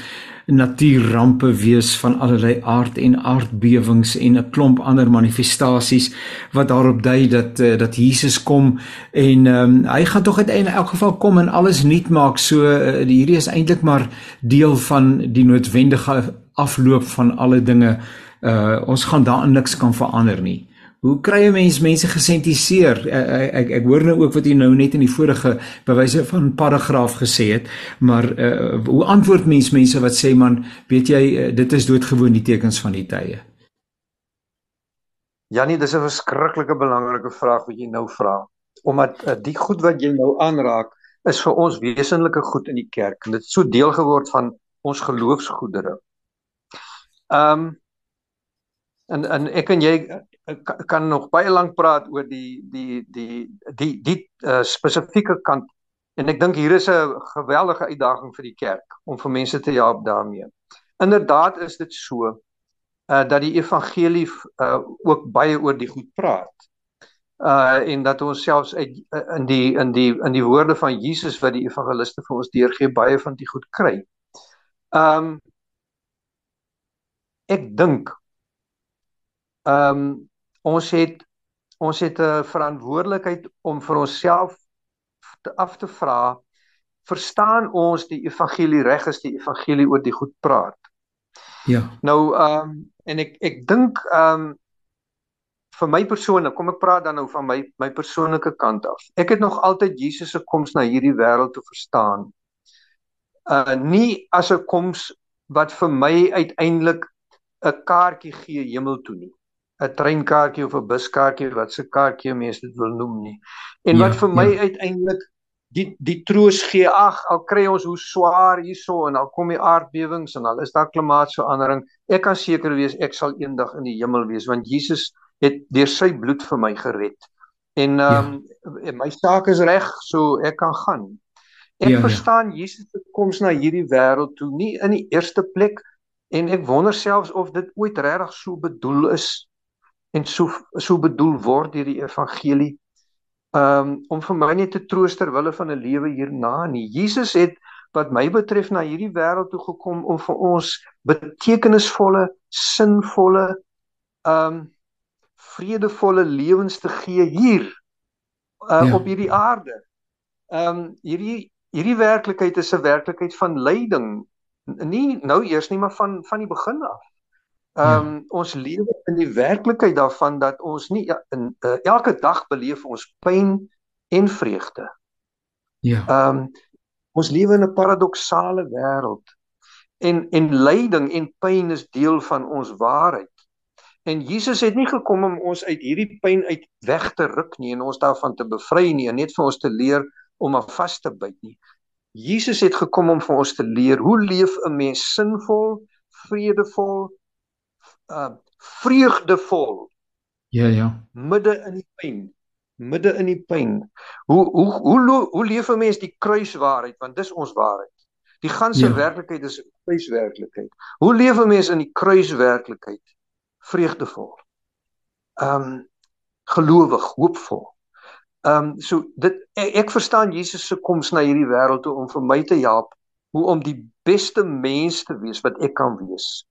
natuurrampe wees van allerlei aard en aardbewings en 'n klomp ander manifestasies wat daarop dui dat uh, dat Jesus kom en um, hy gaan tog uiteindelik in elk geval kom en alles nuut maak. So uh, hierdie is eintlik maar deel van die noodwendige afloop van alle dinge uh ons gaan daarin niks kan verander nie. Hoe kry 'n mens mense gesentiseer? Ek, ek ek hoor nou ook wat jy nou net in die vorige bewyse van paragraaf gesê het, maar uh hoe antwoord mens mense wat sê man, weet jy dit is doodgewoon die tekens van die tye? Janie, dis 'n verskriklike belangrike vraag wat jy nou vra. Omdat uh, die goed wat jy nou aanraak is vir ons wesenlike goed in die kerk en dit het so deel geword van ons geloofsgoedere. Ehm um, en en ek en jy eh, kan nog baie lank praat oor die die die die die uh, spesifieke kant en ek dink hier is 'n geweldige uitdaging vir die kerk om vir mense te help daarmee. Inderdaad is dit so uh dat die evangelie uh ook baie oor die goed praat. Uh en dat ons selfs uit in die in die in die woorde van Jesus wat die evangeliste vir ons deurgee baie van die goed kry. Um ek dink ehm um, ons het ons het 'n verantwoordelikheid om vir onsself te af te vra verstaan ons die evangelie reg as die evangelie oor die goed praat. Ja. Nou ehm um, en ek ek dink ehm um, vir my persoonlik, kom ek praat dan nou van my my persoonlike kant af. Ek het nog altyd Jesus se koms na hierdie wêreld te verstaan. Uh nie as 'n koms wat vir my uiteindelik 'n kaartjie gee hemel toe nie. 'n treinkaartjie of 'n buskaartjie wat se kaartjie mense dit wil noem nie. En ja, wat vir my ja. uiteindelik die die troos gee, ag, al kry ons hoe swaar hierso en al kom die aardbewings en al is daar klimaatsverandering, ek kan seker wees ek sal eendag in die hemel wees want Jesus het deur sy bloed vir my gered. En ehm um, ja. my saak is reg, so ek kan gaan. Ek ja, ja. verstaan ja. Jesus se koms na hierdie wêreld toe nie in die eerste plek en ek wonder selfs of dit ooit regtig so bedoel is en so so bedoel word deur die evangelie um, om vir my net te troos ter wille van 'n lewe hierna nie. Jesus het wat my betref na hierdie wêreld toe gekom om vir ons betekenisvolle, sinvolle, um vredevolle lewens te gee hier uh, ja. op hierdie aarde. Um hierdie hierdie werklikheid is 'n werklikheid van lyding, nie nou eers nie, maar van van die begin af. Ehm um, ja. ons lewe in die werklikheid daarvan dat ons nie ja, in uh, elke dag beleef ons pyn en vreugde. Ja. Ehm um, ons lewe in 'n paradoksale wêreld. En en lyding en pyn is deel van ons waarheid. En Jesus het nie gekom om ons uit hierdie pyn uit weg te ruk nie en ons daarvan te bevry nie, net vir ons te leer om aan vas te byt nie. Jesus het gekom om vir ons te leer hoe leef 'n mens sinvol, vredevol, uh vreugdevol. Ja ja. Midde in die pyn, midde in die pyn. Hoe hoe hoe hoe leef 'n mens die kruiswaarheid want dis ons waarheid. Die ganse ja. werklikheid is 'n kruiswerklikheid. Hoe leef 'n mens in die kruiswerklikheid? Vreugdevol. Um gelowig, hoopvol. Um so dit ek, ek verstaan Jesus se koms na hierdie wêreld toe om vir my te help hoe om die beste mens te wees wat ek kan wees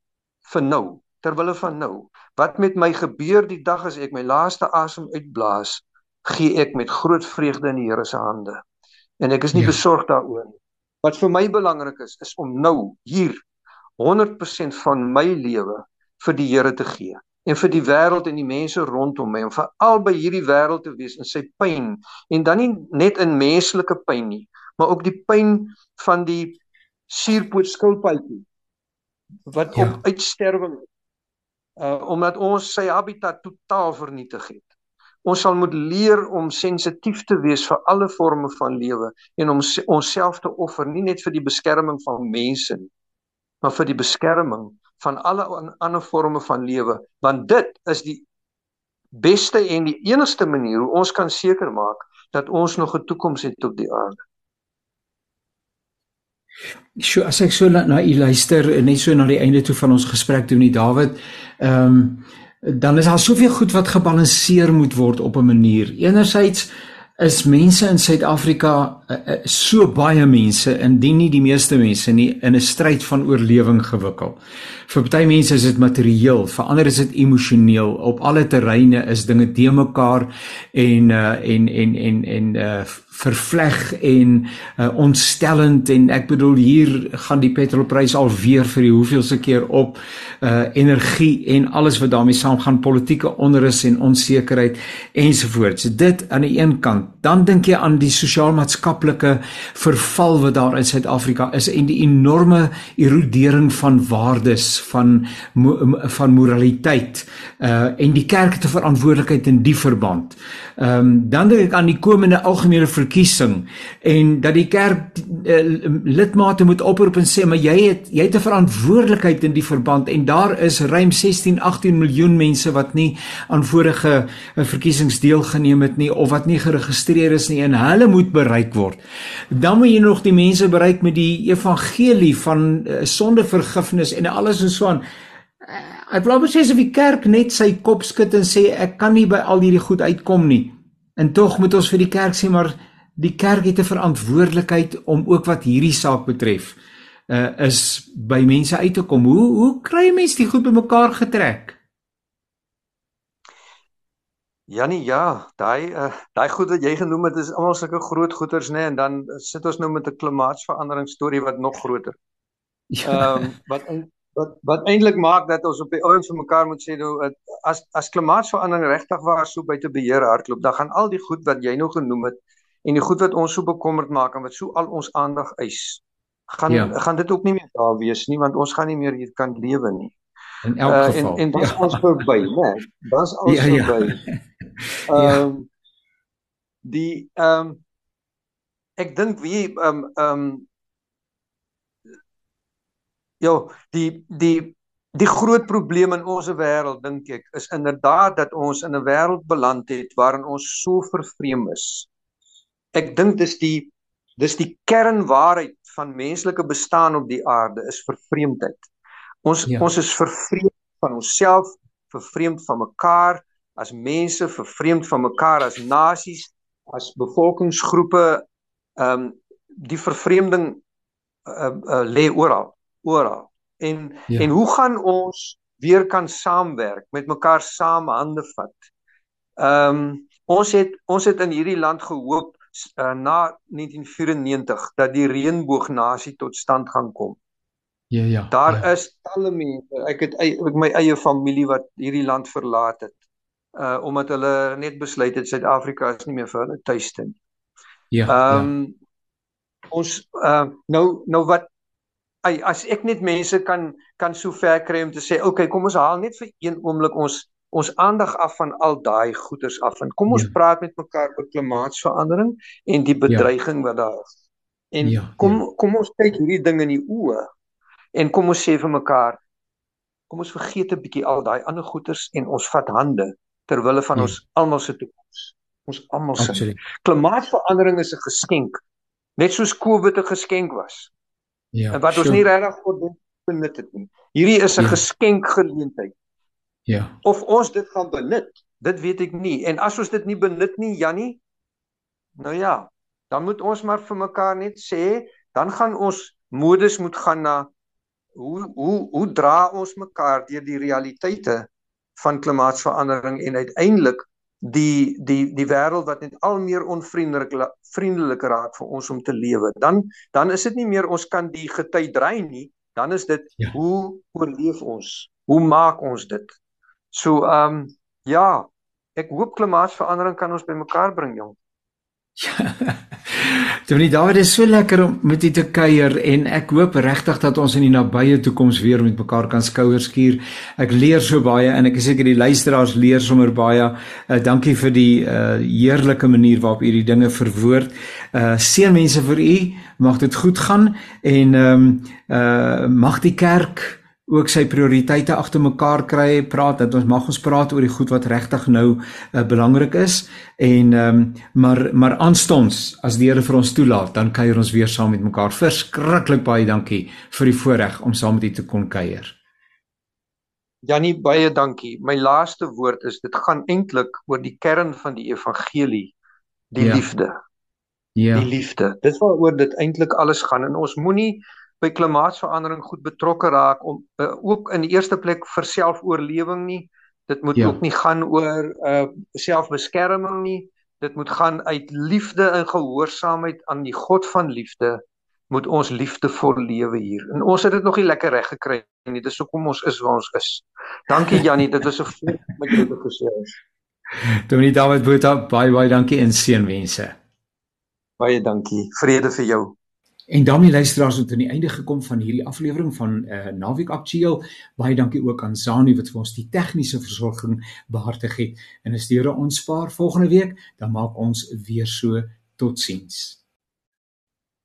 vir nou ter wille van nou. Wat met my gebeur die dag as ek my laaste asem uitblaas, gee ek met groot vreugde in die Here se hande. En ek is nie ja. besorg daaroor nie. Wat vir my belangrik is, is om nou hier 100% van my lewe vir die Here te gee en vir die wêreld en die mense rondom my om vir albei hierdie wêreld te wees in sy pyn en dan nie net in menslike pyn nie, maar ook die pyn van die suurpoot skilpadjie wat ja. op uitsterwing uh omdat ons sy habitat totaal vernietig het. Ons sal moet leer om sensitief te wees vir alle forme van lewe en om onsself te offer nie net vir die beskerming van mense nie, maar vir die beskerming van alle ander forme van lewe, want dit is die beste en die enigste manier hoe ons kan seker maak dat ons nog 'n toekoms het op die aarde. So as ek so na, na u luister net so na die einde toe van ons gesprek toe met Dawid, ehm um, dan is daar soveel goed wat gebalanseer moet word op 'n manier. Enerzijds is mense in Suid-Afrika uh, uh, so baie mense indien nie die meeste mense nie in 'n stryd van oorlewing gewikkel. Vir party mense is dit materieel, vir ander is dit emosioneel. Op alle terreine is dinge te mekaar en uh, en en en en uh, vervleg en uh, ontstellend en ek bedoel hier gaan die petrolprys alweer vir die hoeveelste keer op. Uh, energie en alles wat daarmee saamgaan politieke onrus en onsekerheid ensovoorts dit aan die een kant. Dan dink jy aan die sosiaal-maatskaplike verval wat daar in Suid-Afrika is en die enorme erodering van waardes van van moraliteit uh, en die kerk het 'n verantwoordelikheid in die verband. Ehm um, dan dink ek aan die komende algemene verkiesing en dat die kerk uh, lidmate moet oproep en sê maar jy het jy het 'n verantwoordelikheid in die verband en daar is ruim 16 18 miljoen mense wat nie aan vorige uh, verkiesings deelgeneem het nie of wat nie geregistreer is nie en hulle moet bereik word. Dan moet jy nog die mense bereik met die evangelie van uh, sondevergifnis en alles en so aan. Ek glo mos as die kerk net sy kop skud en sê ek kan nie by al hierdie goed uitkom nie. En tog moet ons vir die kerk sê maar die kerk het 'n verantwoordelikheid om ook wat hierdie saak betref uh is by mense uit te kom. Hoe hoe kry mense die goed bymekaar getrek? Janie, ja, daai uh daai goed wat jy genoem het is almal sulke groot goeters nê nee, en dan sit ons nou met 'n klimaatsverandering storie wat nog groter. [laughs] Ja. Ehm ja. um, wat wat wat eintlik maak dat ons op die ouens vir mekaar moet sê nou as as klimaatsverandering regtig waar so buite beheer hardloop, dan gaan al die goed wat jy nou genoem het en die goed wat ons so bekommerd maak en wat so al ons aandag eis gaan ja. gaan dit ook nie meer daar wees nie want ons gaan nie meer hier kan lewe nie. In elk uh, geval. En en dit is ja. ons verby, né? Dit is ons ja, ja. verby. [laughs] Ehm um, die ehm um, ek dink wie ehm um, ehm um, ja, die die die groot probleem in ons wêreld dink ek is inderdaad dat ons in 'n wêreld beland het waarin ons so vervreem is. Ek dink dis die dis die kernwaarheid van menslike bestaan op die aarde is vervreemdheid. Ons ja. ons is vervreem van onsself, vervreem van mekaar as mense, vervreem van mekaar as nasies, as bevolkingsgroepe. Ehm um, die vervreemding uh, uh, lê oral, oral. En ja. en hoe gaan ons weer kan saamwerk, met mekaar saam hande vat? Ehm um, ons het ons het in hierdie land gehoop uh, na 1994 dat die reënboognasie tot stand gaan kom. Ja ja. Daar ja. is talle mense. Ek het ek my eie familie wat hierdie land verlaat het. Uh omdat hulle net besluit het Suid-Afrika is nie meer vir hulle tuiste nie. Ja. Ehm um, ja. ons uh nou nou wat Ai, as ek net mense kan kan so ver kry om te sê, "Oké, okay, kom ons haal net vir een oomblik ons ons aandag af van al daai goeters af en kom ons ja. praat met mekaar oor klimaatsverandering en die ja. bedreiging ja. wat daar is." En ja, kom ja. kom ons kyk hierdie ding in die oë en kom ons sê vir mekaar, kom ons vergeet 'n bietjie al daai ander goeters en ons vat hande ter wille van ja. ons almal se toekoms. Ons almal se. Klimaatsverandering is 'n geskenk. Net soos COVID 'n geskenk was. Ja. En wat ons sure. nie regtig ordentlik benut het nie. Hierdie is 'n ja. geskenk geleentheid. Ja. Of ons dit gaan benut, dit weet ek nie. En as ons dit nie benut nie, Jannie, nou ja, dan moet ons maar vir mekaar net sê, dan gaan ons modus moet gaan na hoe hoe hoe dra ons mekaar deur die realiteite van klimaatsverandering en uiteindelik die die die wêreld wat net al meer onvriendelik vriendelik raak vir ons om te lewe. Dan dan is dit nie meer ons kan die gety dry nie, dan is dit ja. hoe oorleef ons? Hoe maak ons dit? So ehm um, ja, ek hoop klimaatsverandering kan ons bymekaar bring, jong. Ja. [laughs] Dominee David is so lekker om met u te kuier en ek hoop regtig dat ons in die nabye toekoms weer met mekaar kan skouers skuur. Ek leer so baie en ek is seker die luisteraars leer sommer baie. Uh, dankie vir die uh, heerlike manier waarop u die dinge verwoord. Uh seën mense vir u, mag dit goed gaan en ehm um, uh mag die kerk ook sy prioriteite agter mekaar kry, praat dat ons mag ons praat oor die goed wat regtig nou uh, belangrik is en ehm um, maar maar aanstonds as die Here vir ons toelaat, dan kuier ons weer saam met mekaar. Verskriklik baie dankie vir die voorreg om saam met u te kon kuier. Janie, baie dankie. My laaste woord is dit gaan eintlik oor die kern van die evangelie, die ja. liefde. Ja. Die liefde. Dis waaroor dit eintlik alles gaan en ons moenie by klimaatsverandering goed betrokke raak om uh, ook in die eerste plek vir selfoorlewing nie. Dit moet ja. ook nie gaan oor uh selfbeskerming nie. Dit moet gaan uit liefde en gehoorsaamheid aan die God van liefde moet ons liefdevol lewe hier. En ons het dit nog nie lekker reg gekry nie. Dis hoekom ons is waar ons is. Dankie Jannie, dit was 'n voorreg met jou te gesels. Dominee David Botha, baie baie dankie en seënwense. Baie dankie. Vrede vir jou. En daarmee luisteraars het aan die einde gekom van hierdie aflewering van uh, Naweek Aktueel. Baie dankie ook aan Zani wat vir ons die tegniese versorging behartig het. En as die Here ons spaar volgende week, dan maak ons weer so totsiens.